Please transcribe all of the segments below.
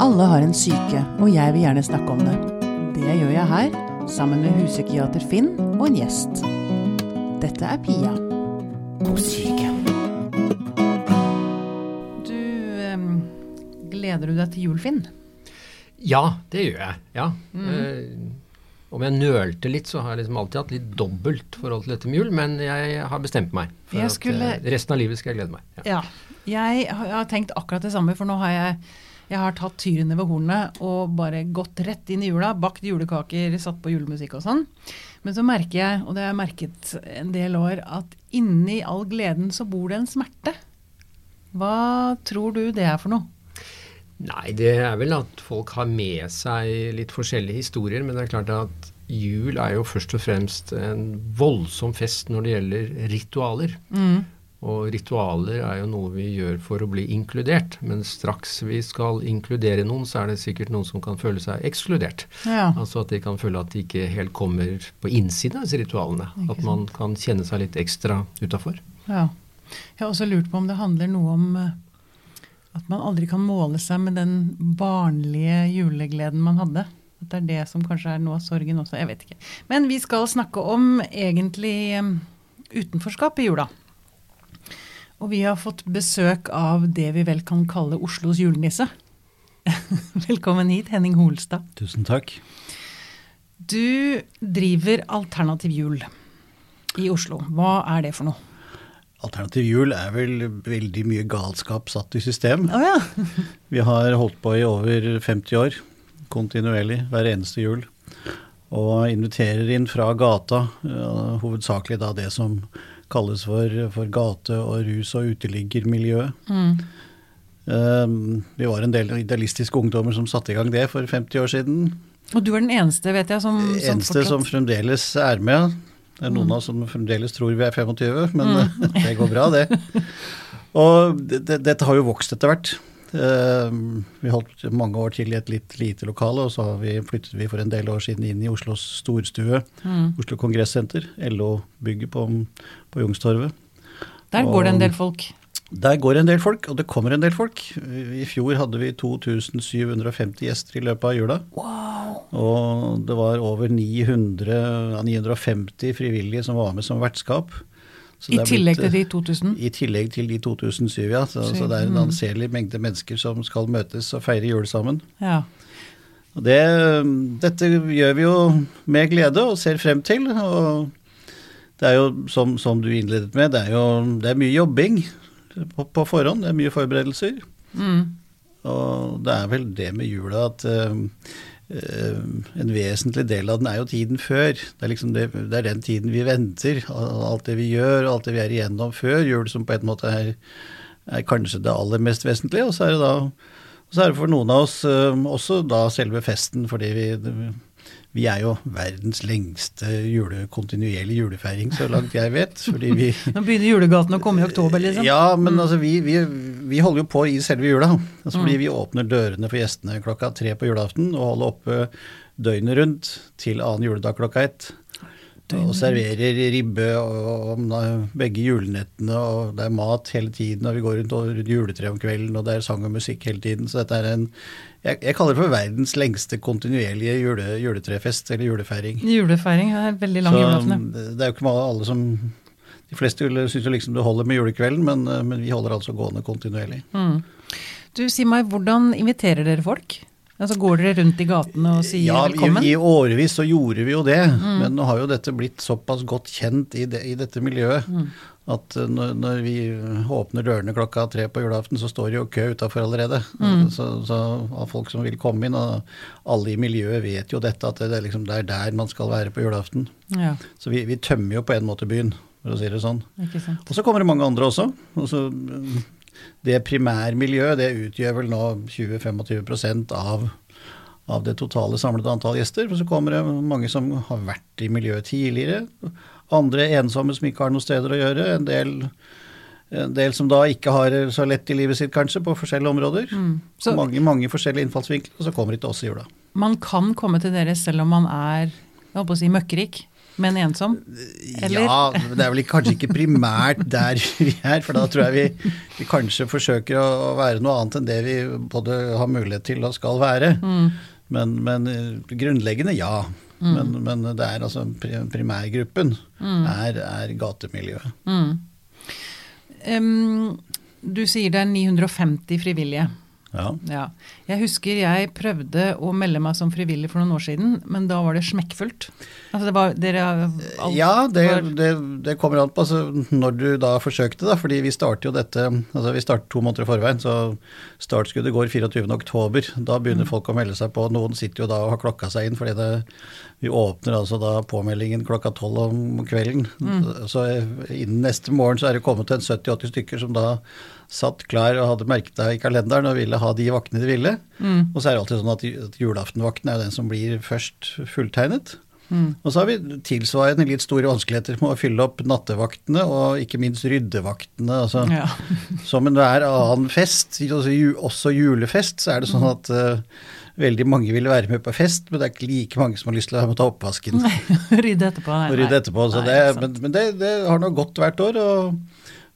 Alle har en syke, og jeg vil gjerne snakke om det. Det gjør jeg her, sammen med huspsykiater Finn og en gjest. Dette er Pia på syke. Du em, Gleder du deg til jul, Finn? Ja, det gjør jeg. Ja. Eh, om jeg nølte litt, så har jeg liksom alltid hatt litt dobbelt forhold til dette med jul, men jeg har bestemt meg for Jeg skulle- at eh, resten av livet skal jeg glede meg. Ja. Ja. Jeg har tenkt akkurat det samme, for nå har jeg jeg har tatt tyrene ved hornet og bare gått rett inn i jula, bakt julekaker, satt på julemusikk og sånn. Men så merker jeg, og det har jeg merket en del år, at inni all gleden så bor det en smerte. Hva tror du det er for noe? Nei, det er vel at folk har med seg litt forskjellige historier, men det er klart at jul er jo først og fremst en voldsom fest når det gjelder ritualer. Og ritualer er jo noe vi gjør for å bli inkludert, men straks vi skal inkludere noen, så er det sikkert noen som kan føle seg ekskludert. Ja. Altså at de kan føle at de ikke helt kommer på innsiden av disse ritualene. Ikke At man kan kjenne seg litt ekstra utafor. ja. Jeg har også lurt på om det handler noe om eh, at man aldri kan måle seg med den barnlige julegleden man hadde. At det er det som kanskje er noe av sorgen også. Jeg vet ikke. Men vi skal snakke om egentlig eh, utenforskap i jula. Og vi har fått besøk av det vi vel kan kalle Oslos julenisse. Velkommen hit, Henning Holstad. Tusen takk. Du driver Alternativ jul i Oslo. Hva er det for noe? Alternativ jul er vel veldig mye galskap satt i system. Oh, ja. Vi har holdt på i over 50 år, kontinuerlig, hver eneste jul. Og inviterer inn fra gata, hovedsakelig da det som kalles for, for gate- og rus- og uteliggermiljøet. Mm. Um, vi var en del idealistiske ungdommer som satte i gang det for 50 år siden. Og du er den eneste, vet jeg, som, som Eneste som fortsatt fremdeles er med. Det er noen av oss som fremdeles tror vi er 25, men det går bra, det. Og det, det, dette har jo vokst etter hvert. Eh, vi holdt mange år til i et litt lite lokale, og så vi, flyttet vi for en del år siden inn i Oslos storstue, Mm. Oslo Kongressenter, LO-bygget på, på Jungstorvet. Der går det en del folk. Der går en del folk, og det kommer en del folk. I fjor hadde vi 2750 gjester i løpet av jula. Og det var over 900, ja, 950 frivillige som var med som vertskap. I tillegg blitt, til de 2000. I tillegg til de 2007, ja. Så, så det er en Mm. anselig mengde mennesker som skal møtes og feire jul sammen. Ja. Og det, dette gjør vi jo med glede og ser frem til. Og det er jo, som, som du innledet med, det er jo det er mye jobbing på, på forhånd. Det er mye forberedelser. Mm. Og det er vel det med jula at eh, eh, en vesentlig del av den er jo tiden før. Det er, liksom det, det er den tiden vi venter. Alt det vi gjør, alt det vi er igjennom før jul, som på en måte er, er kanskje det aller mest vesentlige. Og så er det da og så er det for noen av oss eh, også da selve festen, fordi vi, vi er jo verdens lengste jule, kontinuerlige julefeiring, så langt jeg vet. Fordi vi Nå begynner julegaten å komme i oktober, liksom. ja, men altså vi, vi, vi holder jo på i selve jula. Altså fordi vi åpner dørene for gjestene klokka tre på julaften og holder oppe døgnet rundt til annen juledag klokka ett. Og serverer ribbe og, og begge julenettene, og det er mat hele tiden, og vi går rundt, rundt juletreet om kvelden, og det er sang og musikk hele tiden. Så dette er en Jeg, jeg kaller det for verdens lengste kontinuerlige jule, juletrefest, eller julefeiring. Julefeiring er veldig lang julaften. det er jo ikke alle som De fleste syns jo liksom det holder med julekvelden, men, men vi holder altså gående kontinuerlig. Mm. Du, si meg, hvordan inviterer dere folk? Altså Går dere rundt i gatene og sier Ja, velkommen? i, i årevis så gjorde vi jo det, men nå har jo dette blitt såpass godt kjent i, det, i dette miljøet at eh, når, når vi åpner dørene klokka tre på julaften, så står det jo kø utafor allerede. Så, så av folk som vil komme inn, og alle i miljøet vet jo dette, at det er, liksom, det er der man skal være på julaften. Ja, Så vi, vi tømmer jo på en måte byen, for å si det sånn. Og så kommer det mange andre også. Og så, mm, det primærmiljøet det utgjør vel nå 20-25 av, av det totale samlede antall gjester. For så kommer det mange som har vært i miljøet tidligere. Andre ensomme som ikke har noen steder å gjøre. En del, en del som da ikke har så lett i livet sitt, kanskje, på forskjellige områder. Så- mange, mange forskjellige innfallsvinkler, og så kommer de til oss i jula. Man kan komme til dere selv om man er jeg holdt på å si møkkrik, men ensom? Eller? Ja, det er vel kanskje ikke primært der vi er, for da tror jeg vi, vi kanskje forsøker å være noe annet enn det vi både har mulighet til og skal være. Mm. Men, men eh, grunnleggende ja. Mm. Men, men, det er altså primærgruppen Mm. er, er gatemiljøet. Um, du sier det er 950 frivillige. Ja. Ja. Jeg husker jeg prøvde å melde meg som frivillig for noen år siden, men da var det smekkfullt. Altså det var, dere, alt Ja, det, var- det, det kommer an på altså, når du da forsøkte, da. Fordi vi starter jo dette altså Vi starter to måneder i forveien, så startskuddet går 24.10. Da begynner folk å melde seg på. Noen sitter jo da og har klokka seg inn, fordi det, vi åpner altså da påmeldingen klokka tolv om kvelden. Så innen neste morgen så er det kommet en 70-80 stykker som da satt klar og hadde merket deg i kalenderen og ville ha de vaktene de ville. Og så er det alltid sånn at, julaftenvakten er jo den som blir først fulltegnet. Og så har vi tilsvarende litt store vanskeligheter med å fylle opp nattevaktene, og ikke minst ryddevaktene. Altså, Ja. Som enhver annen fest, også, julefest, så er det sånn at uh, veldig mange vil være med på fest, men det er ikke like mange som har lyst til å være med ta oppvasken Rydde etterpå. Nei, rydde etterpå. Så Nei, det, men men det, det har nå gått hvert år, og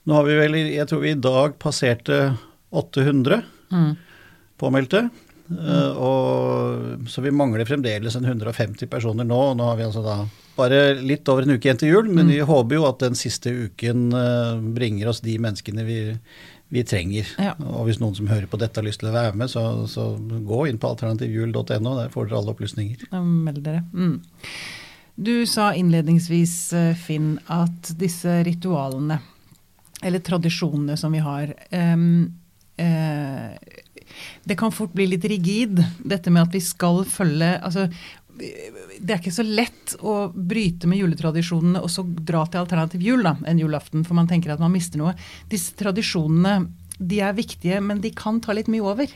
nå har vi vel, jeg tror vi i dag passerte 800 Mm. påmeldte. Mm. og, så vi mangler fremdeles en 150 personer nå. og Nå har vi altså da bare litt over en uke igjen til jul, men vi håper jo at den siste uken eh, bringer oss de menneskene vi, vi trenger. Ja. Og hvis noen som hører på dette har lyst til å være med, så, så gå inn på alternativjul.no. Der får dere alle opplysninger. Meld dere. Mm. Du sa innledningsvis, eh, Finn, at disse ritualene, eller tradisjonene som vi har Um, uh, Det kan fort bli litt rigid, dette med at vi skal følge altså, det er ikke så lett å bryte med juletradisjonene og så dra til alternativ jul da, en julaften, for man tenker at man mister noe. Disse tradisjonene de er viktige, men de kan ta litt mye over.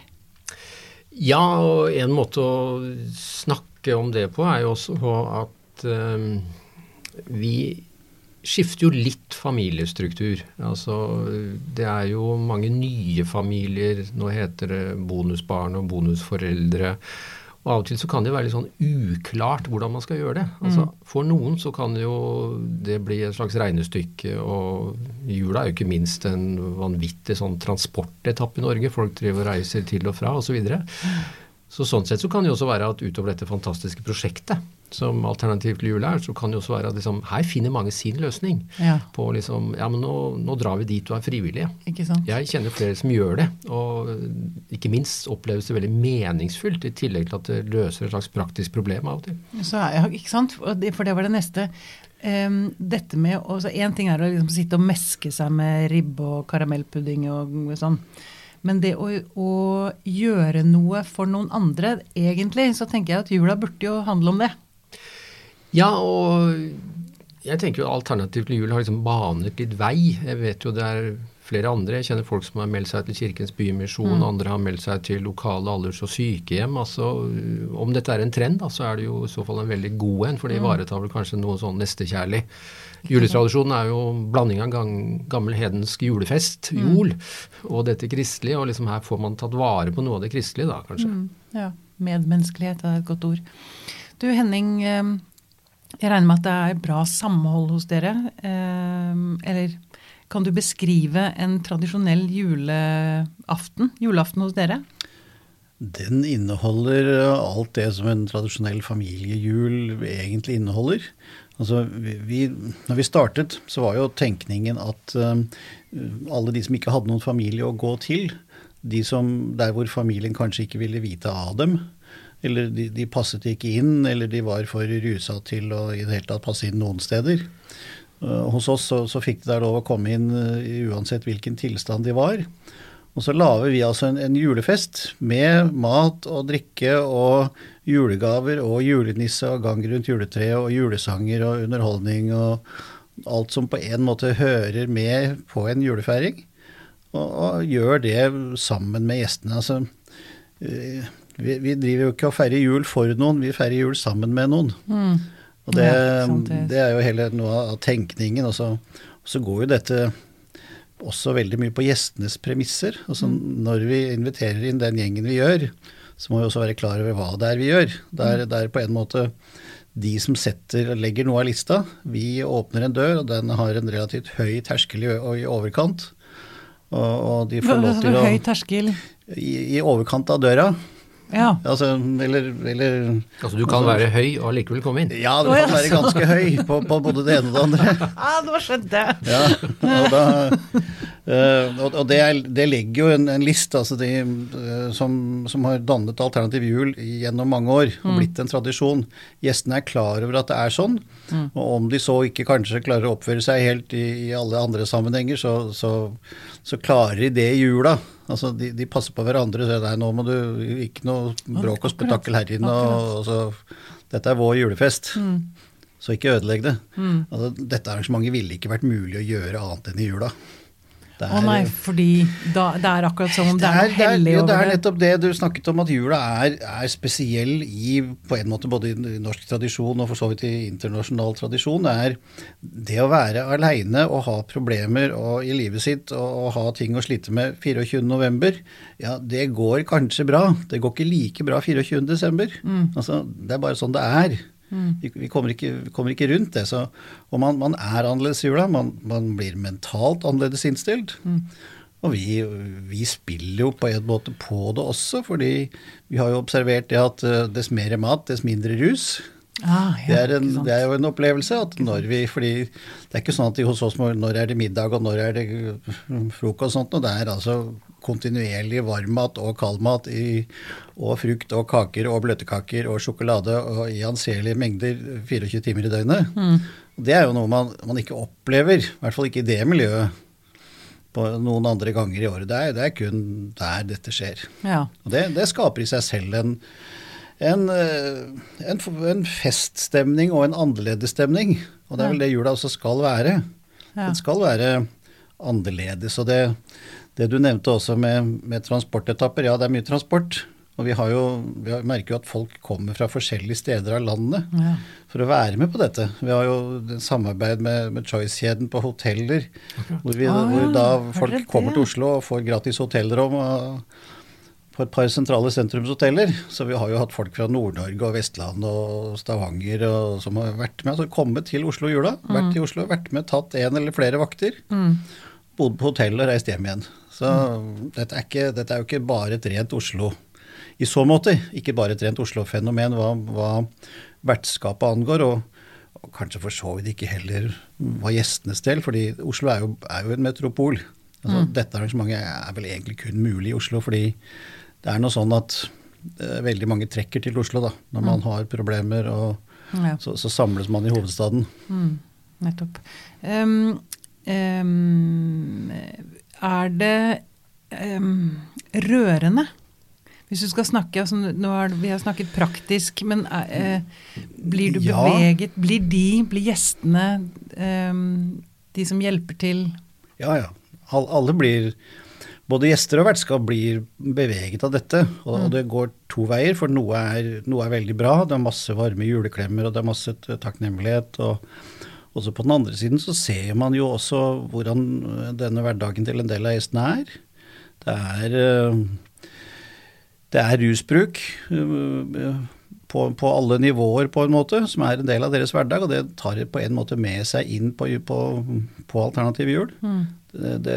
Ja, og en måte å snakke om det på er jo også at um, vi skifter jo litt familiestruktur. Altså, det er jo mange nye familier. Nå heter det bonusbarn og bonusforeldre. Og av og til så kan det være litt sånn uklart hvordan man skal gjøre det. Altså, For noen så kan jo det bli et slags regnestykke, og jula er jo ikke minst en vanvittig sånn transportetappe i Norge. Folk driver og reiser til og fra osv. Så, videre. så sånn sett så kan det jo også være at utover dette fantastiske prosjektet som Alternativ til jul er, så kan det også være at liksom, her finner mange sin løsning. Ja. På liksom Ja, men nå, nå drar vi dit du er sant? Jeg kjenner flere som gjør det, og ikke minst oppleves det veldig meningsfullt, i tillegg til at det løser et slags praktisk problem av og til. Så jeg, ikke sant? Og det- For det var det neste. Um, dette med å så En ting er å liksom sitte og meske seg med ribbe og karamellpudding og sånn. Men det å, å gjøre noe for noen andre, egentlig, så tenker jeg at jula burde jo handle om det. Ja, og jeg tenker jo alternativ til jul har liksom banet litt vei. Jeg vet jo det er flere andre. Jeg kjenner folk som har meldt seg til Kirkens Bymisjon, andre har meldt seg til lokale alders- og sykehjem. Altså, om dette er en trend, da, så er det jo i så fall en veldig god en, for det ivaretar vel kanskje noe sånn nestekjærlig. Juletradisjonen er jo blanding av gammel hedensk julefest, jol, og dette kristelige, og liksom her får man tatt vare på noe av det kristelige, da, kanskje. Ja, Medmenneskelighet er et godt ord. Du Henning, em, jeg regner med at det er bra samhold hos dere. Eller kan du beskrive en tradisjonell juleaften, julaften hos dere? Den inneholder alt det som en tradisjonell familiejul egentlig inneholder. Altså, vi, når vi startet, så var jo tenkningen at um, alle de som ikke hadde noen familie å gå til, de som, der hvor familien kanskje ikke ville vite av dem, eller de, de passet ikke inn, eller de var for rusa til å i det hele tatt passe inn noen steder. Uh, hos oss så, så fikk de der lov å komme inn uh, uansett hvilken tilstand de var. Og så lager vi altså en, en julefest med mat og drikke og julegaver og julenisse og gang rundt juletreet og julesanger og underholdning og alt som på en måte hører med på en julefeiring. Og, og gjør det sammen med gjestene. Altså, eh, vi, vi driver jo ikke og feirer jul for noen, vi feirer jul sammen med noen. Og det, Ja, det- er jo hele noe av tenkningen. Og så, og så går jo dette også veldig mye på gjestenes premisser. Altså Når vi inviterer inn den gjengen vi gjør, så må vi også være klar over hva det er vi gjør. Det er, det er på en måte de som setter, legger noe av lista. Vi åpner en dør, og den har en relativt høy terskel i, i overkant. Og, og de får lov til å Høy terskel. i, I overkant av døra. Ja. Altså, eller, eller Altså du kan være høy og likevel komme inn. Ja, du ja, kan være ganske høy på, på både det ene og det andre. Ah, nå skjønte jeg! Ja, og, da, eh, og, det, er, det legger jo en, en liste altså de, uh, som, som har dannet alternativ jul gjennom mange år og blitt en tradisjon. Gjestene er klar over at det er sånn, og om de så ikke kanskje klarer å oppføre seg helt i, i alle andre sammenhenger, så, så, så klarer de det i jula. Altså de, de passer på hverandre. Så nei, nå må du ikke noe bråk og spetakkel her inne. Og, og så, dette er vår julefest. Så ikke ødelegg det. Altså, dette arrangementet ville ikke vært mulig å gjøre annet enn i jula. Det Å nei, fordi da, det er akkurat som om det er noe det er, hellig over det er over nettopp det du snakket om, at jula er, er spesiell i på en måte både i norsk tradisjon og for så vidt i internasjonal tradisjon. Det er det å være aleine og ha problemer og, i livet sitt og, og ha ting å slite med 24.11. Ja, det går kanskje bra. Det går ikke like bra 24.12. Mm. Altså, det er bare sånn det er. Vi, vi, kommer ikke, vi kommer ikke rundt det. Så, og man, man er annerledes i jula. Man, man blir mentalt annerledes innstilt. Mm. Og vi, vi spiller jo på en måte på det også, fordi vi har jo observert det at eh, dess mer mat, dess mindre rus. Ah, Det er, en, det er jo en opplevelse at når vi Fordi det er ikke sånn at hos oss Når er det middag, og når er det frokost og sånt, og det er altså kontinuerlig varmmat og kaldmat i, og frukt og kaker og bløtkaker og sjokolade og i anselige mengder 24 timer i døgnet. Mm. Det er jo noe man, man ikke opplever, i hvert fall ikke i det miljøet, på noen andre ganger i året. Det er, det er kun der dette skjer. Ja. Og det, det skaper i seg selv en, en, eh, en, en feststemning og en annerledesstemning. Og det er vel det jula også skal være. Ja. Den skal være annerledes. Og det, det du nevnte også med, med transportetapper, ja det er mye transport. Og vi, har jo, vi merker jo at folk kommer fra forskjellige steder av landet Ja. for å være med på dette. Vi har jo samarbeid med, med Choice-kjeden på hoteller, hvor, vi, Ah, hvor da folk kommer til Oslo og får gratis hotellrom på et par sentrale sentrumshoteller. Så vi har jo hatt folk fra Nord-Norge og Vestland og Stavanger og, som har vært med, altså kommet til Oslo i jula. Vært i Oslo, vært med, tatt en eller flere vakter. Mm. Bodd på hotell og reist hjem igjen. Så dette, er ikke, dette er jo ikke bare et rent Oslo i så måte. Ikke bare et rent Oslo-fenomen hva, hva vertskapet angår. Og, og kanskje for så vidt ikke heller hva gjestenes del, fordi Oslo er jo, er jo en metropol. Altså, Dette arrangementet er vel egentlig kun mulig i Oslo, fordi det er noe sånn at eh, veldig mange trekker til Oslo da, når man har problemer, og Ja. så, så samles man i hovedstaden. Mm, nettopp. Um, ehm, er det um, rørende? Hvis du skal snakke altså, nå det, Vi har snakket praktisk, men uh, blir du Ja. beveget? Blir de, blir gjestene, um, de som hjelper til Ja, ja. Al- Alle blir Både gjester og vertskap blir beveget av dette. Og, og det går to veier, for noe er, noe er veldig bra. Det er masse varme juleklemmer, og det er masse takknemlighet. Og også på den andre siden så ser man jo også hvordan eh, denne hverdagen til en del av gjestene er. Det er eh, det er rusbruk eh, på, på alle nivåer, på en måte, som er en del av deres hverdag. Og det tar på en måte med seg inn på, på, på alternativ jul. Det, det,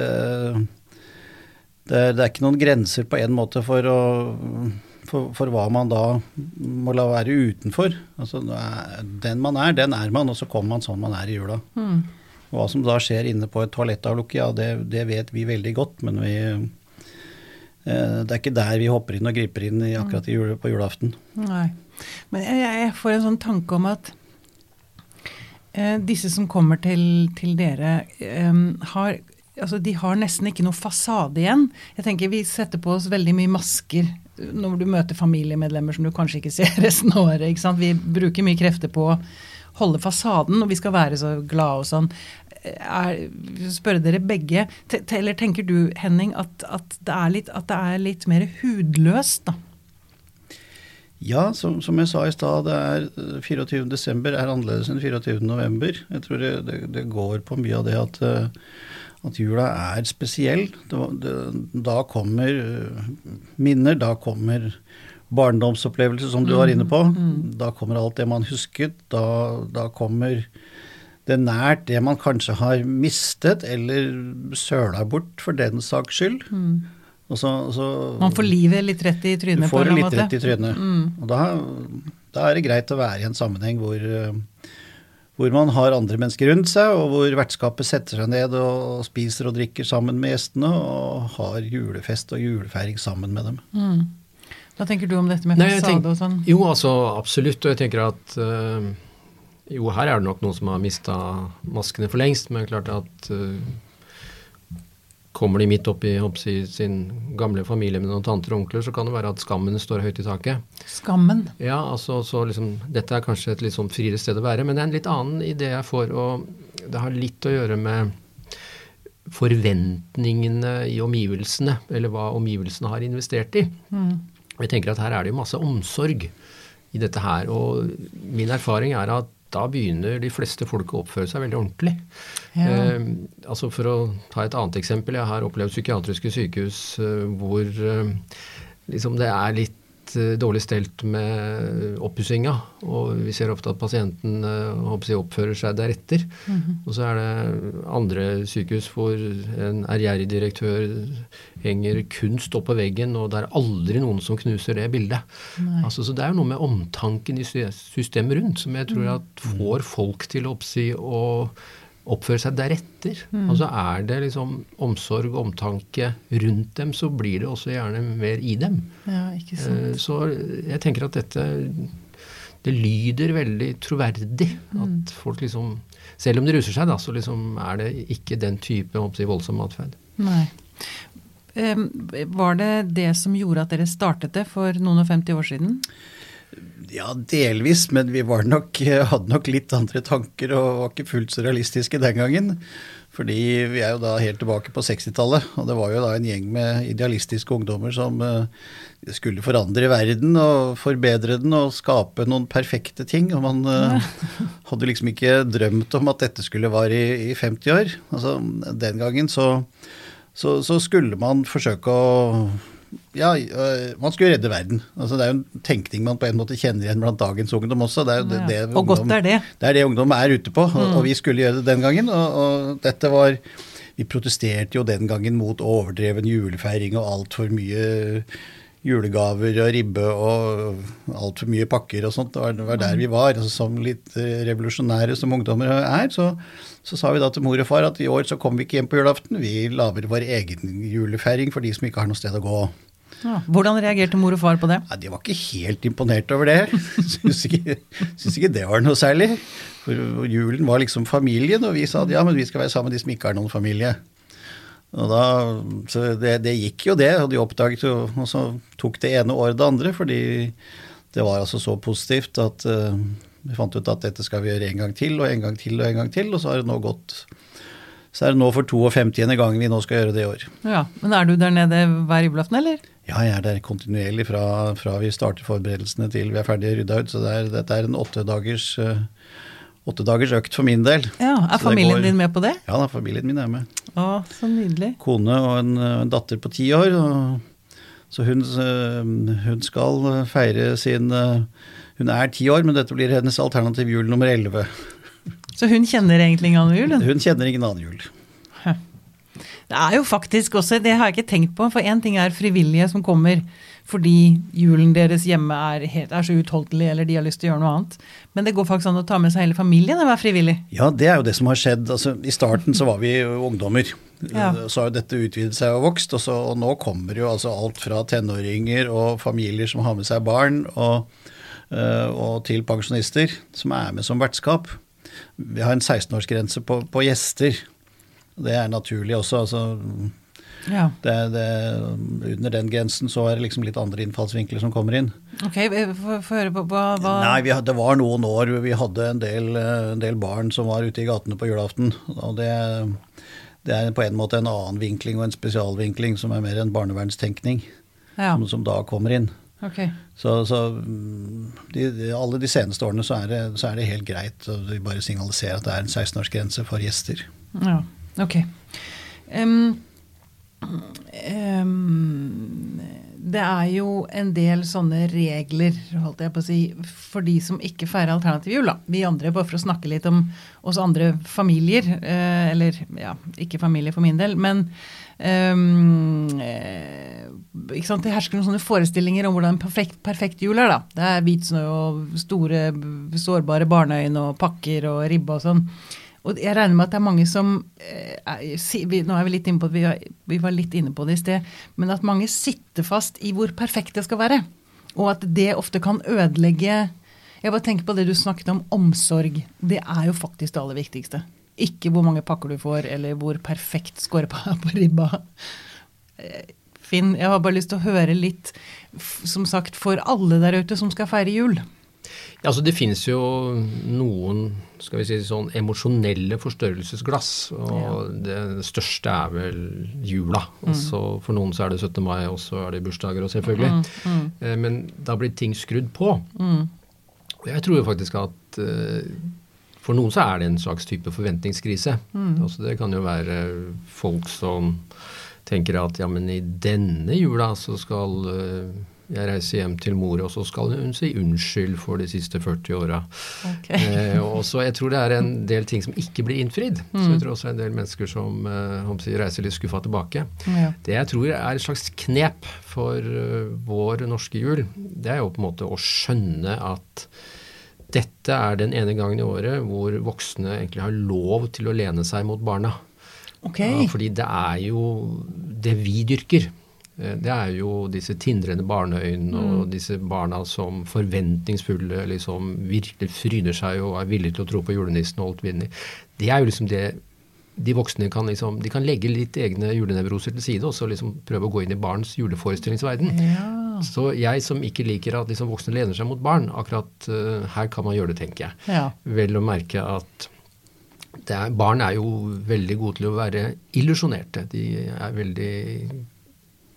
det, er- det er ikke noen grenser på en måte for, å, for, for hva man da må la være utenfor. Altså, den man er, den er man, og så kommer man sånn man er i jula. Mm. Hva som da skjer inne på et toalettavlukke, ja, det, det vet vi veldig godt, men vi eh, det er ikke der vi hopper inn og griper inn i akkurat i jule, på julaften. Nei. Men jeg, jeg får en sånn tanke om at eh, disse som kommer til, til dere, eh, har, altså de har nesten ikke noe fasade igjen. Jeg tenker Vi setter på oss veldig mye masker når du møter familiemedlemmer som du kanskje ikke ser resten av året. ikke sant? Vi bruker mye krefter på å holde fasaden, og vi skal være så glade og sånn. Er, spørre dere begge, te- eller tenker du Henning at, at, det litt, at det er litt mer hudløst, da? Ja, som, som jeg sa i stad, det er eh, 24. desember er annerledes enn 24. november. Jeg tror det, det, det går på mye av det at, eh, at jula er spesiell. Da kommer eh, minner, da kommer barndomsopplevelser, som du var inne på. Da kommer alt det man husket. Da, da kommer det nært det man kanskje har mistet eller søla bort for den saks skyld. Og så, så, Man får livet litt rett i du trynet på får en det litt måte. rett i trynet. trynet. Og da, da er det greit å være i en sammenheng hvor, eh, hvor man har andre mennesker rundt seg, og hvor vertskapet setter seg ned og spiser og drikker sammen med gjestene, og har julefest og julefeiring sammen med dem. Hva tenker du om dette med Nei, fasade tenk- og sånn? Jo, altså absolutt. Og jeg tenker at øh, Jo, her er det nok noen som har mista maskene for lengst, men klart at eh, Kommer de midt opp i sin gamle familie med noen tanter og onkler, så kan det være at skammen står høyt i taket. Skammen. Ja, altså så liksom Dette er kanskje et litt sånn friere sted å være, men det er en litt annen idé jeg får, og det har litt å gjøre med forventningene i omgivelsene, eller hva omgivelsene har investert i. Jeg tenker at her er det jo masse omsorg i dette her, og min erfaring er at da begynner de fleste folk å oppføre seg veldig ordentlig. Ja. Eh, altså For å ta et annet eksempel. Jeg har opplevd psykiatriske sykehus eh, hvor eh, liksom det er litt eh, dårlig stelt med oppussinga. Og vi ser ofte at pasienten eh, jeg, oppfører seg deretter. Og så er det andre sykehus hvor en ærgjerrig direktør henger kunst opp på veggen, og det er aldri noen som knuser det bildet. Altså, så det er jo noe med omtanken i systemet rundt som jeg tror at får folk til å oppsi og oppføre seg deretter. Altså er det liksom omsorg og omtanke rundt dem, så blir det også gjerne mer i dem. Ja, ikke sant. Eh, Så jeg tenker at dette det lyder veldig troverdig. At folk liksom Selv om de ruser seg, da, så liksom er det ikke den type håper si, voldsom atferd. Nei. Var det det som gjorde at dere startet det for noen og 50 år siden? Ja, delvis, men vi var nok, hadde nok litt andre tanker og var ikke fullt så realistiske den gangen. Fordi vi er jo da helt tilbake på 60-tallet, og det var jo da en gjeng med idealistiske ungdommer som eh, skulle forandre verden og forbedre den og skape noen perfekte ting. Og man eh, hadde liksom ikke drømt om at dette skulle vare i, i 50 år. Altså, den gangen så, så, så skulle man forsøke å ja, øh, man skulle redde verden. Altså, det er jo en tenkning man på en måte kjenner igjen blant dagens ungdom også. Det er jo det, Ja. det Og godt er det. Det er det ungdom er ute på, og, og vi skulle gjøre det den gangen. Og, og dette var Vi protesterte jo den gangen mot overdreven julefeiring og altfor mye julegaver og ribbe og altfor mye pakker og sånt. Det var, det var der vi var. Altså, som litt eh, revolusjonære som ungdommer er, så, så sa vi da til mor og far at i år så kommer vi ikke hjem på julaften. Vi lager vår egen julefeiring for de som ikke har noe sted å gå. Ja. Hvordan reagerte mor og far på det? Ja, De var ikke helt imponert over det. Syns ikke, syns ikke det var noe særlig. For julen var liksom familien, og vi sa at ja, men vi skal være sammen med de som ikke har noen familie. Og da, så det, det gikk jo det, og de oppdaget jo Og så tok det ene året det andre, fordi det var altså så positivt at uh, vi fant ut at dette skal vi gjøre en gang til, og en gang til, og en gang til, og så har det nå gått Så er det nå for 52. gang vi nå skal gjøre det i år. Ja, Men er du der nede hver julaften, eller? Ja, jeg er der kontinuerlig fra, fra vi starter forberedelsene til vi er ferdige rydda ut. Så det er, dette er en åtte dagers, eh, åtte dagers økt for min del. Ja, Er familien går- din med på det? Ja da, familien min er med. Å, så nydelig. Kone og en, en datter på ti år. Og, så hun, eh, hun skal feire sin eh, Hun er ti år, men dette blir hennes alternativ jul nummer elleve. Så hun kjenner egentlig ingen annen jul? hun? Hun kjenner ingen annen jul. Det er jo faktisk også, det har jeg ikke tenkt på, for én ting er frivillige som kommer fordi julen deres hjemme er, helt, er så utholdelig, eller de har lyst til å gjøre noe annet. Men det går faktisk an å ta med seg hele familien og være frivillig. Ja, det er jo det som har skjedd. Altså, I starten så var vi ungdommer. Ja. Så har jo dette utvidet seg og vokst, og, så, og nå kommer jo altså alt fra tenåringer og familier som har med seg barn, og, øh, og til pensjonister som er med som vertskap. Vi har en 16-årsgrense på, på gjester. Det er naturlig også. altså Ja. det, det, Under den grensen så er det liksom litt andre innfallsvinkler som kommer inn. Ok, få høre på hva, hva Nei, vi, det var noen år vi hadde en del, eh, en del barn som var ute i gatene på julaften. Og det, det er på en måte en annen vinkling og en spesialvinkling som er mer en barnevernstenkning, Ja, som, som da kommer inn. ok. Så, så mm, de, de, alle de seneste årene så er det, så er det helt greit. Vi bare signaliserer at det er en 16-årsgrense for gjester. Ja, ok. Em, em, det er jo en del sånne regler, holdt jeg på å si, for de som ikke feirer alternativ jul. Vi andre, bare for å snakke litt om oss andre familier, eh, eller ja, ikke familie for min del, men um, ikke sant? Det hersker noen sånne forestillinger om hvordan en perfekt, perfekt jul er. da. Det er hvit snø og store, sårbare barneøyne og pakker og ribbe og sånn. Og jeg regner med at det er mange som eh, er, Nå er vi litt inne på det, vi, var litt inne på det i sted, men at mange sitter fast i hvor perfekt det skal være. Og at det ofte kan ødelegge Jeg bare tenker på det du snakket om, omsorg. Det er jo faktisk det aller viktigste. Ikke hvor mange pakker du får, eller hvor perfekt skorpa på, på ribba. Eh, Finn, jeg har bare lyst til å høre litt, som sagt, for alle der ute som skal feire jul. Ja, altså Det finnes jo noen skal vi si sånn emosjonelle forstørrelsesglass. Og ja. det største er vel jula. Mm. Altså, for noen så er det 17. mai, og så er det bursdager og selvfølgelig. Mm. Mm. Eh, men da blir ting skrudd på. Mm. Og jeg tror jo faktisk at uh, for noen så er det en slags type forventningskrise. Mm. Altså, det kan jo være folk som tenker at ja, men i denne jula så skal uh, jeg reiser hjem til mor, og så skal hun si unnskyld for de siste 40 åra. Okay. eh, og så jeg tror det er en del ting som ikke blir innfridd. Mm. Så jeg tror også en del mennesker som eh, si, reiser litt skuffa tilbake. Ja. Det jeg tror er et slags knep for uh, vår norske jul, det er jo på en måte å skjønne at dette er den ene gangen i året hvor voksne egentlig har lov til å lene seg mot barna. Okay. Ja, fordi det er jo det vi dyrker. Eh, det er jo disse tindrende barneøynene mm. og disse barna som forventningsfulle liksom virkelig fryder seg og er villige til å tro på julenissen og alt vinner. Det er jo liksom det de voksne kan liksom, de kan legge litt egne julenevroser til side og så liksom prøve å gå inn i barns juleforestillingsverden. Ja. Så jeg som ikke liker at liksom voksne lener seg mot barn, akkurat uh, her kan man gjøre det, tenker jeg. Ja. Vel å merke at er, barn er jo veldig gode til å være illusjonerte. De er veldig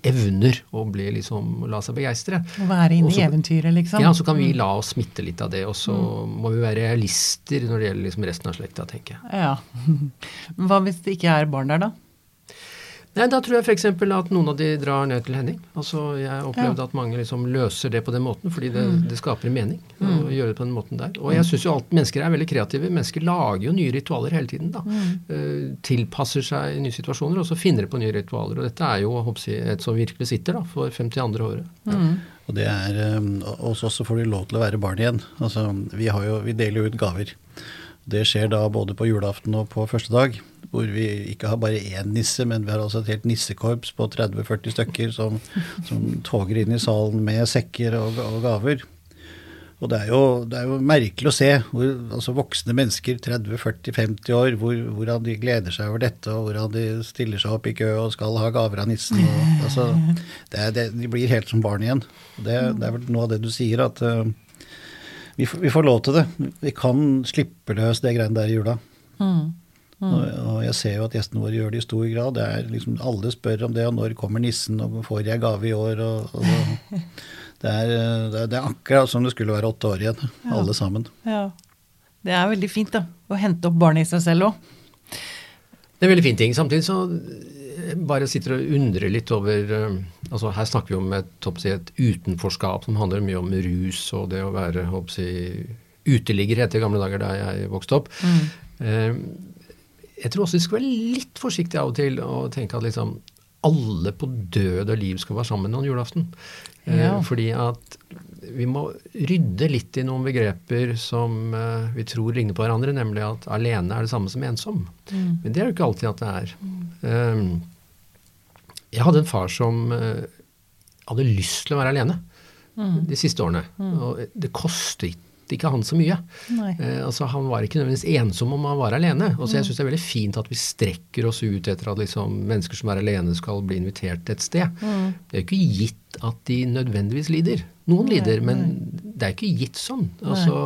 evner å bli liksom, la seg begeistre. Være inne i eventyret, liksom. Ja, så kan vi mm. la oss smitte litt av det. Og så mm. må vi være realister når det gjelder liksom resten av slekta, tenker jeg. Ja. Hva hvis det ikke er barn der, da? Nei, Da tror jeg f.eks. at noen av de drar ned til Henning. Altså, Jeg opplevde ja. at mange liksom løser det på den måten, fordi det, mm. det skaper en mening å mm. gjøre det på den måten der. Og jeg syns jo alt mennesker er veldig kreative. Mennesker lager jo nye ritualer hele tiden. da. Mm. Uh, tilpasser seg nye situasjoner, og så finner de på nye ritualer. Og dette er jo jeg, et som virkelig sitter da, for 52. året. Ja. Mm. Og det er, um, Hos oss så får de lov til å være barn igjen. Altså, vi, jo, vi deler jo ut gaver. Det skjer da både på julaften og på første dag hvor vi ikke har bare én nisse, men vi har altså et helt nissekorps på 30-40 stykker som, som, toger inn i salen med sekker og, og gaver. Og det er, jo, det er, jo, merkelig å se hvor, altså voksne mennesker, 30-40-50 år, hvor, hvordan de gleder seg over dette, og hvordan de stiller seg opp i kø og skal ha gaver av nissen. Og, altså, det det, de blir helt som barn igjen. Det, er vel noe av det du sier, at uh, vi, vi, får lov til det. Vi kan slippe løs det greiene der i jula. Mm. Mm. Og jeg ser jo at gjestene våre gjør det i stor grad. Det er liksom, alle spør om det, og når kommer nissen, og får jeg gave i år? Og, og det, det, er, det, er, akkurat som det skulle være åtte år igjen, ja. alle sammen. Ja. Det er veldig fint da, å hente opp barnet i seg selv òg. Det er en veldig fin ting. Samtidig så bare sitter og undrer litt over eh, altså Her snakker vi om et, et utenforskap som handler mye om rus og det å være si, uteligger etter gamle dager da jeg vokste opp. Mm. Eh, jeg tror også vi skal være litt forsiktige av og til og tenke at liksom alle på død og liv skal være sammen noen julaften. Eh, ja. Eh, fordi at vi må rydde litt i noen begreper som eh, vi tror ligner på hverandre, nemlig at alene er det samme som ensom. Mm. Men det er jo ikke alltid at det er. Mm. Eh, jeg hadde en far som eh, hadde lyst til å være alene mm. de siste årene. Mm. Og det koster ikke ikke han så mye. Eh, altså Han var ikke nødvendigvis ensom om han var alene. Og så Jeg syns det er veldig fint at vi strekker oss ut etter at liksom, mennesker som er alene, skal bli invitert et sted. Mm. Det er jo ikke gitt at de nødvendigvis lider. Noen nei, lider, men det er ikke gitt sånn. Altså,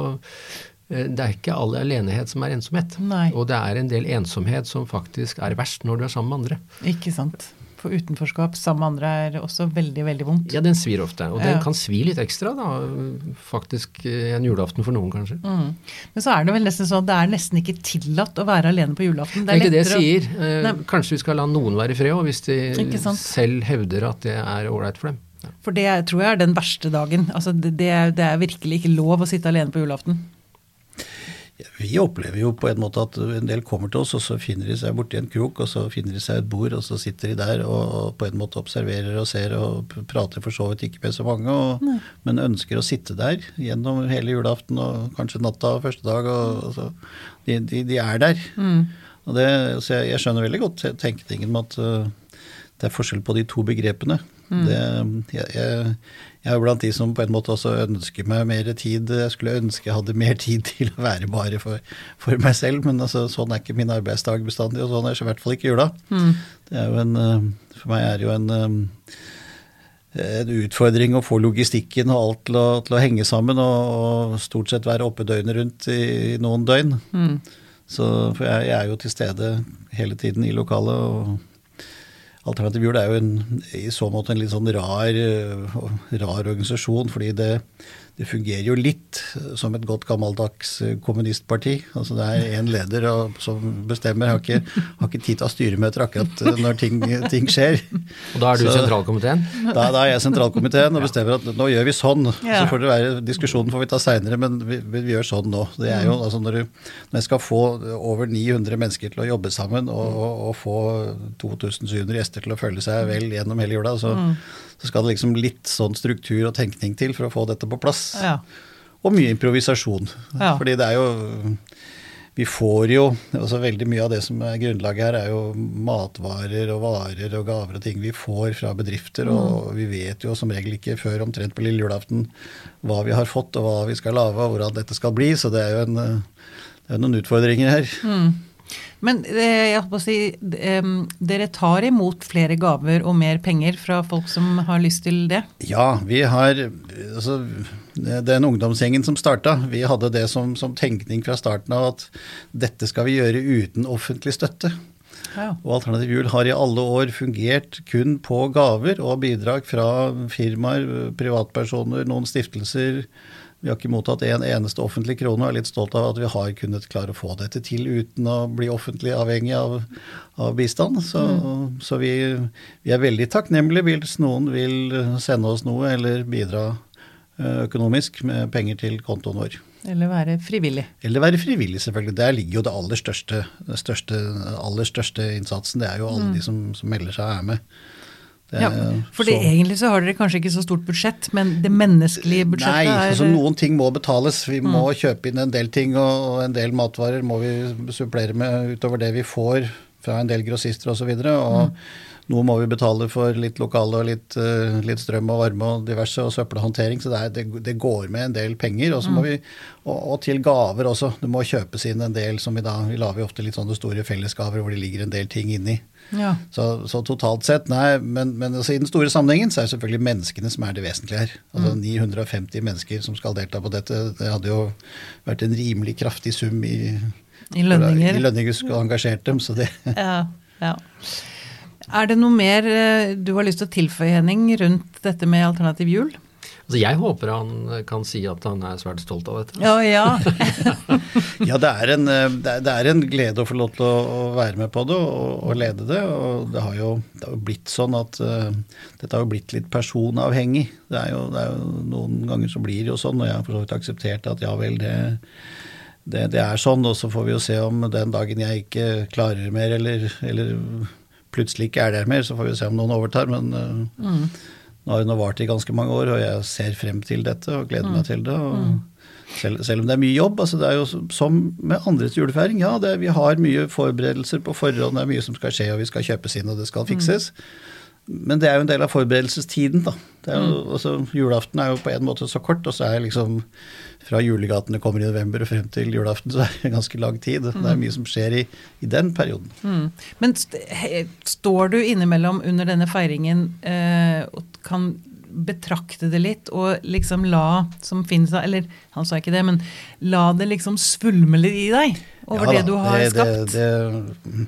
eh, det er ikke all alenehet som er ensomhet. Nei. Og det er en del ensomhet som faktisk er verst når du er sammen med andre. Ikke sant. For utenforskap sammen med andre er også veldig veldig vondt. Ja, den svir ofte. Og den kan svi litt ekstra, da. Faktisk en julaften for noen, kanskje. Mm. Men så er det vel nesten sånn at det er nesten ikke tillatt å være alene på julaften. Det er, det er ikke det jeg sier. Eh, kanskje vi skal la noen være i fred, hvis de selv hevder at det er ålreit for dem. For det tror jeg er den verste dagen. Altså det, det, er, det er virkelig ikke lov å sitte alene på julaften. Vi opplever jo på en måte at en del kommer til oss, og så finner de seg borti en krok, og så finner de seg et bord, og så sitter de der og, på en måte observerer og ser og prater for så vidt ikke med så mange, og, men ønsker å sitte der gjennom hele julaften og kanskje natta og første dag. Og, og så, de, de, de er der. Og det, så jeg, jeg skjønner veldig godt tenkningen med at uh, det er forskjell på de to begrepene. Det, jeg, jeg, jeg er blant de som på en måte også ønsker meg mer tid. Jeg skulle ønske jeg hadde mer tid til å være bare for, for meg selv, men altså, sånn er ikke min arbeidsdag bestandig, og sånn er det i hvert fall ikke jula. Det er jo en, eh, for meg er det jo en, eh, en utfordring å få logistikken og alt til å, til å henge sammen, og, og stort sett være oppe døgnet rundt i, i noen døgn. Så, for jeg, jeg er jo til stede hele tiden i lokalet. og Alternativ Jul er jo en, i så måte en litt sånn rar, øh, rar organisasjon, fordi det, det fungerer jo litt som et godt gammeldags øh, kommunistparti. Altså Det er én leder som bestemmer, har ikke, har ikke tid til å ha styremøter akkurat øh, når ting, ting skjer. Og da er du Så- sentralkomiteen? Da, da er jeg sentralkomiteen og bestemmer at nå gjør vi sånn. Ja. Så får det være, Diskusjonen får vi ta seinere, men vi, vi gjør sånn nå. Det er jo, altså når, du, når jeg skal få over 900 mennesker til å jobbe sammen, og, og, og få 2700 gjester til å føle seg vel gjennom hele jula, så, så skal det liksom litt sånn struktur og tenkning til for å få dette på plass. Ja. Og mye improvisasjon. Ja. Fordi det er jo Vi får jo altså Veldig mye av det som er grunnlaget her, er jo matvarer og varer og gaver og ting vi får fra bedrifter. Og vi vet jo som regel ikke før omtrent på lille julaften hva vi har fått og hva vi skal lage og hvordan dette skal bli. Så det er jo en, eh, det er noen utfordringer her. Men eh, jeg holdt på å si, dere tar imot flere gaver og mer penger fra folk som har lyst til det? Ja, vi har altså, Den ungdomsgjengen som starta, vi hadde det som, som tenkning fra starten av at dette skal vi gjøre uten offentlig støtte. Ja. Og Alternativ Jul har i alle år fungert kun på gaver og bidrag fra firmaer, privatpersoner, noen stiftelser. Vi har ikke mottatt en eneste offentlig krone og er litt stolt av at vi har kunnet klare å få dette til uten å bli offentlig avhengig av, av bistand. Så, så vi, vi er veldig takknemlige hvis noen vil sende oss noe eller bidra eh, økonomisk med penger til kontoen vår. Eller være frivillig? Eller være frivillig, selvfølgelig. Der ligger jo det aller største, det største, aller største innsatsen. Det er jo alle de som, som melder seg og er med. Det Ja, for det, egentlig så har dere kanskje ikke så stort budsjett, men det menneskelige budsjettet Nei, er altså noen ting må betales. Vi må kjøpe inn en del ting, og, en del matvarer må vi supplere med utover det vi får fra en del grossister osv. Og, så videre, og noe må vi betale for litt lokale og litt, eh, litt strøm og varme og diverse, og søppelhåndtering. Så det, er, det, det går med en del penger. Og, så må vi, og, og til gaver også. Det må kjøpes inn en del som vi da Vi lager ofte litt sånne store fellesgaver hvor det ligger en del ting inni. ja. Så, så totalt sett, nei, men, men altså, i den store sammenhengen så er det selvfølgelig menneskene som er det vesentlige her. Altså 950 mennesker som skal delta på dette, det hadde jo vært en rimelig kraftig sum i, I lønninger. I lønninger skulle engasjert dem, så det Ja, ja. Er det noe mer eh, du har lyst til å tilføye, Henning, rundt dette med alternativ jul? Altså, jeg håper han kan si at han er svært stolt av dette. Ja, ja. Ja, det er, en, eh, det er, en glede å få lov til å, å være med på det og, og lede det. Og det har jo, det har jo blitt sånn at uh, dette har jo blitt litt personavhengig. Det er, jo, det er jo Noen ganger så blir det jo sånn, og jeg har for så vidt akseptert at ja vel, det, det, det er sånn. Og så får vi jo se om den dagen jeg ikke klarer mer, eller, eller plutselig ikke er der mer, så får vi se om noen overtar. Men mm. nå har nå vart i ganske mange år, og jeg ser frem til dette og gleder meg til det. og selv, selv om det er mye jobb. altså Det er jo som med andres julefeiring. Ja, det, vi har mye forberedelser på forhånd, det er mye som skal skje, og vi skal kjøpes inn, og det skal fikses. Men det er jo en del av forberedelsestiden, da. Det er jo, altså, julaften er jo på en måte så kort, og så er liksom fra julegatene kommer i november og frem til julaften, så er det ganske lang tid. Det er mye som skjer i, i den perioden. Mm. Men st står du innimellom under denne feiringen eh, og kan betrakte det litt og liksom la som finnes Eller han sa ikke det, men la det liksom svulme litt i deg over Ja det du har det- skapt? Det, det,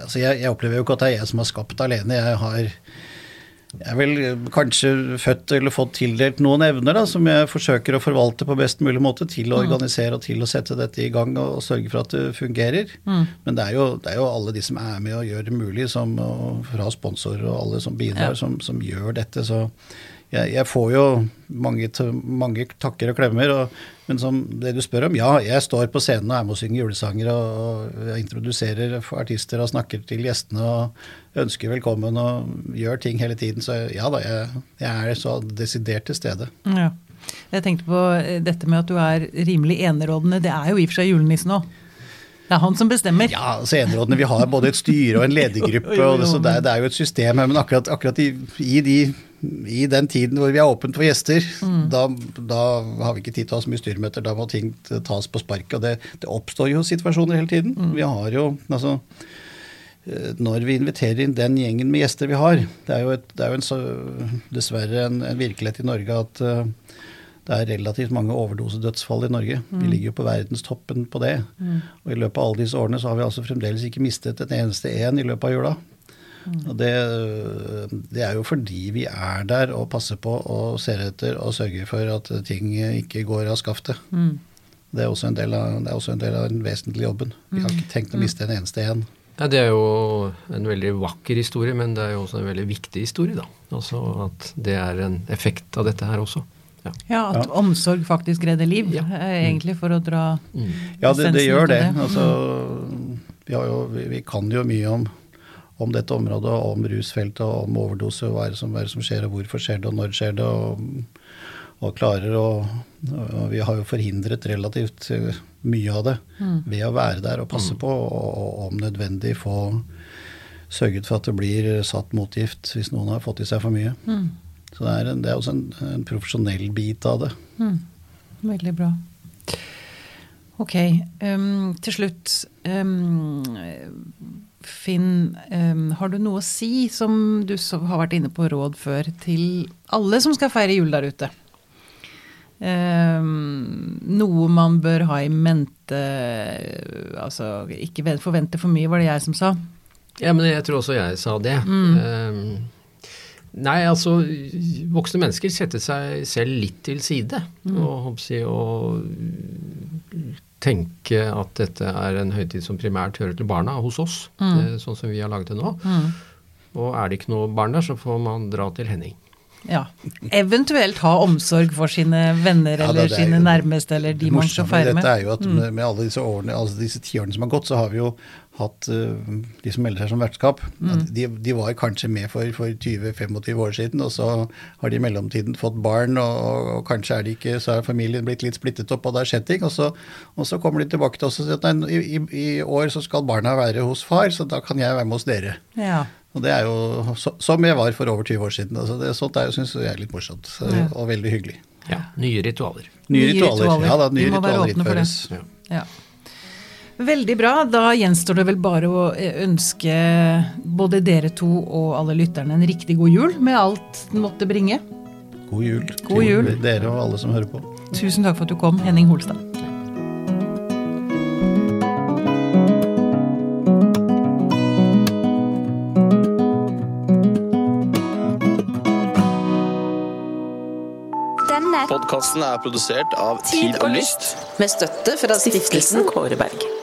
altså jeg, jeg opplever jo ikke at det er jeg som har skapt alene. Jeg har jeg er vel kanskje født eller fått tildelt noen evner da, som jeg forsøker å forvalte på best mulig måte til å organisere og til å sette dette i gang og, og sørge for at det fungerer. Men det er, jo, det er jo alle de som er med og gjør det mulig, som, og fra sponsorer og alle som bidrar, Ja. som, som gjør dette. Så jeg, jeg får jo mange, mange, takker og klemmer. Og, men som det du spør om, ja, jeg står på scenen og er med og synger julesanger og, og introduserer artister og snakker til gjestene og ønsker velkommen og gjør ting hele tiden. Så ja da, jeg, jeg er så desidert til stede. Ja. Jeg tenkte på eh, dette med at du er rimelig enerådende. Det er jo i og for seg julenissen òg. Det er han som bestemmer. Ja, altså enerådene, Vi har både et styre og en ledergruppe, og det, så det, er, det er jo et system her. Men akkurat, akkurat i, i, de, i, den tiden hvor vi er åpent for gjester, mm. da, da, har vi ikke tid til å ha så mye styremøter. Da må ting tas på sparket. Og det, det, oppstår jo situasjoner hele tiden. Mm. Vi har jo altså eh, når vi inviterer inn den gjengen med gjester vi har Det er jo, et, det er jo en, dessverre en, en, virkelighet i Norge at uh, det er relativt mange overdosedødsfall i Norge. Mm. Vi ligger jo på verdenstoppen på det. Mm. Og i løpet av alle disse årene så har vi altså fremdeles ikke mistet en eneste en i løpet av jula. Mm. Og det, det, er jo fordi vi er der og passer på og ser etter og sørger for at ting ikke går av skaftet. Mm. Det, er også en del av, det er også en del av den vesentlige jobben. Vi har mm. ikke tenkt å miste en eneste en. Ja, Det er jo en veldig vakker historie, men det er jo også en veldig viktig historie. da. Altså At det er en effekt av dette her også. Ja. ja, at ja. omsorg faktisk redder liv, ja. Eh, egentlig, for å dra mm. Ja, det, det gjør det. det. Altså, vi, jo, vi, vi, kan jo mye om, om, dette området, om rusfeltet, og om overdose, hva er det som, er det som skjer, og hvorfor skjer det, og når skjer det. og, og klarer å og Vi har jo forhindret relativt eh, mye av det mm. ved å være der og passe mm. på, og, og om nødvendig få sørget for at det blir satt motgift hvis noen har fått i seg for mye. Mm. Så det er, en, det er også en, en, profesjonell bit av det. Mm. Veldig bra. Ok. Um, til slutt Finn, um, har du noe å si, som du har vært inne på råd før, til alle som skal feire jul der ute? noe man bør ha i mente Altså ikke forvente for mye, var det jeg som sa? Ja, men jeg tror også jeg sa det. Mm. Nei, altså voksne mennesker setter seg selv litt til side. Mm. Og si, å tenke at dette er en høytid som primært hører til barna hos oss, mm. Eh, sånn som vi har laget det nå. Mm. Og er det ikke noe barn der, så får man dra til Henning. Ja. Eventuelt ha omsorg for sine venner ja, eller sine jo, nærmeste eller de man skal feire med. Dette er jo at mm. med, alle disse årene, altså disse tiårene som har gått, så har vi jo hatt uh, de som melder seg som vertskap. Mm. De, de, var kanskje med for, for 20-25 år siden, og så har de i mellomtiden fått barn, og, og, kanskje er de ikke, så er familien blitt litt splittet opp, og det har skjedd ting. Og så, og så kommer de tilbake til oss og sier at nei, i, i, i, år så skal barna være hos far, så da kan jeg være med hos dere. Ja. Og det er jo som jeg var for over 20 år siden. Altså det, sånt er, syns jeg er litt morsomt ja. og veldig hyggelig. Ja, Nye ritualer. Nye, nye ritualer. ritualer. Ja da, nye ritualer innføres. Ja. ja. Veldig bra. Da gjenstår det vel bare å ønske både dere to og alle lytterne en riktig god jul med alt den måtte bringe. God jul god jul. til dere og alle som hører på. Tusen takk for at du kom, Henning Holstad. Podkasten er produsert av Tid og Lyst. Med støtte fra stiftelsen Kåre Berg.